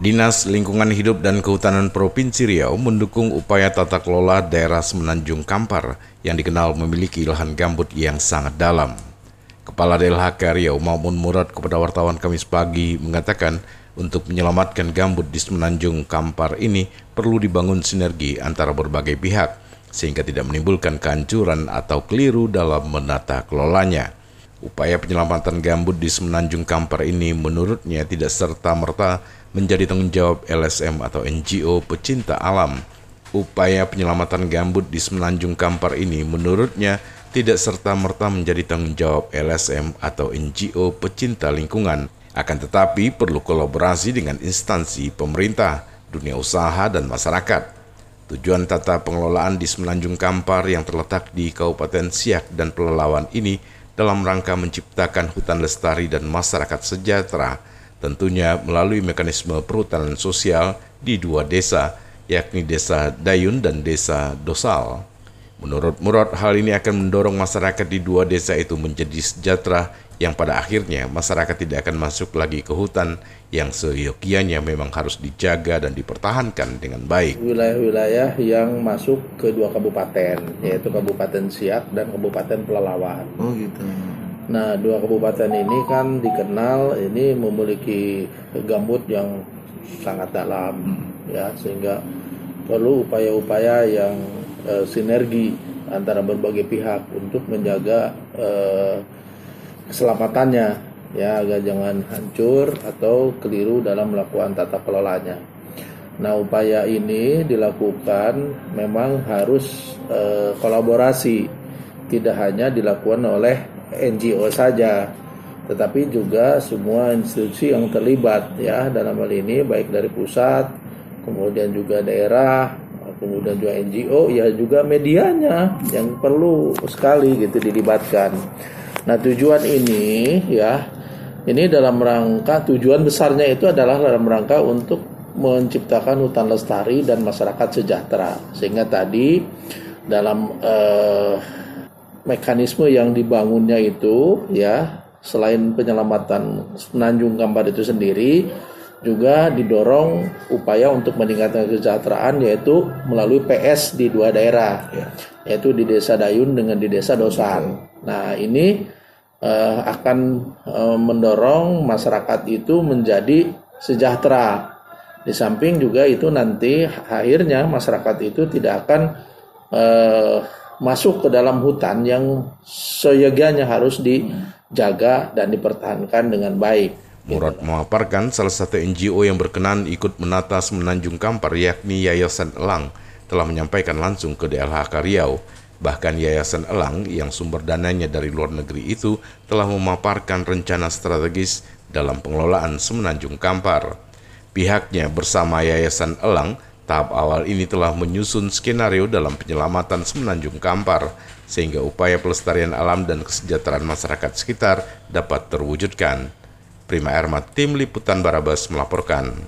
Dinas Lingkungan Hidup dan Kehutanan Provinsi Riau mendukung upaya tata kelola daerah Semenanjung Kampar yang dikenal memiliki lahan gambut yang sangat dalam. Kepala DLHK Riau Mamun Murad kepada wartawan Kamis pagi mengatakan untuk menyelamatkan gambut di Semenanjung Kampar ini perlu dibangun sinergi antara berbagai pihak sehingga tidak menimbulkan kehancuran atau keliru dalam menata kelolanya. Upaya penyelamatan gambut di Semenanjung Kampar ini menurutnya tidak serta-merta menjadi tanggung jawab LSM atau NGO pecinta alam. Upaya penyelamatan gambut di Semenanjung Kampar ini menurutnya tidak serta-merta menjadi tanggung jawab LSM atau NGO pecinta lingkungan, akan tetapi perlu kolaborasi dengan instansi pemerintah, dunia usaha, dan masyarakat. Tujuan tata pengelolaan di Semenanjung Kampar yang terletak di Kabupaten Siak dan Pelalawan ini dalam rangka menciptakan hutan lestari dan masyarakat sejahtera tentunya melalui mekanisme perhutanan sosial di dua desa, yakni Desa Dayun dan Desa Dosal. Menurut Murad, hal ini akan mendorong masyarakat di dua desa itu menjadi sejahtera yang pada akhirnya masyarakat tidak akan masuk lagi ke hutan yang seyogianya memang harus dijaga dan dipertahankan dengan baik. Wilayah-wilayah yang masuk ke dua kabupaten, yaitu Kabupaten Siak dan Kabupaten Pelalawan. Oh gitu. Nah, dua kabupaten ini kan dikenal ini memiliki gambut yang sangat dalam hmm. ya sehingga perlu upaya-upaya yang e, sinergi antara berbagai pihak untuk menjaga e, keselamatannya ya agar jangan hancur atau keliru dalam melakukan tata kelolanya. Nah, upaya ini dilakukan memang harus e, kolaborasi, tidak hanya dilakukan oleh NGO saja, tetapi juga semua institusi yang terlibat ya dalam hal ini baik dari pusat, kemudian juga daerah, kemudian juga NGO, ya juga medianya yang perlu sekali gitu dilibatkan. Nah tujuan ini ya ini dalam rangka tujuan besarnya itu adalah dalam rangka untuk menciptakan hutan lestari dan masyarakat sejahtera sehingga tadi dalam eh, mekanisme yang dibangunnya itu ya selain penyelamatan Semenanjung Kampar itu sendiri juga didorong upaya untuk meningkatkan kesejahteraan yaitu melalui PS di dua daerah ya. yaitu di Desa Dayun dengan di Desa Dosan. Nah, ini uh, akan uh, mendorong masyarakat itu menjadi sejahtera. Di samping juga itu nanti akhirnya masyarakat itu tidak akan uh, masuk ke dalam hutan yang seyaganya harus dijaga dan dipertahankan dengan baik. Murad memaparkan salah satu NGO yang berkenan ikut menata Semenanjung Kampar yakni Yayasan Elang telah menyampaikan langsung ke DLHK Riau. Bahkan Yayasan Elang yang sumber dananya dari luar negeri itu telah memaparkan rencana strategis dalam pengelolaan Semenanjung Kampar. Pihaknya bersama Yayasan Elang Tahap awal ini telah menyusun skenario dalam penyelamatan Semenanjung Kampar, sehingga upaya pelestarian alam dan kesejahteraan masyarakat sekitar dapat terwujudkan. Prima Erma, Tim Liputan Barabas melaporkan.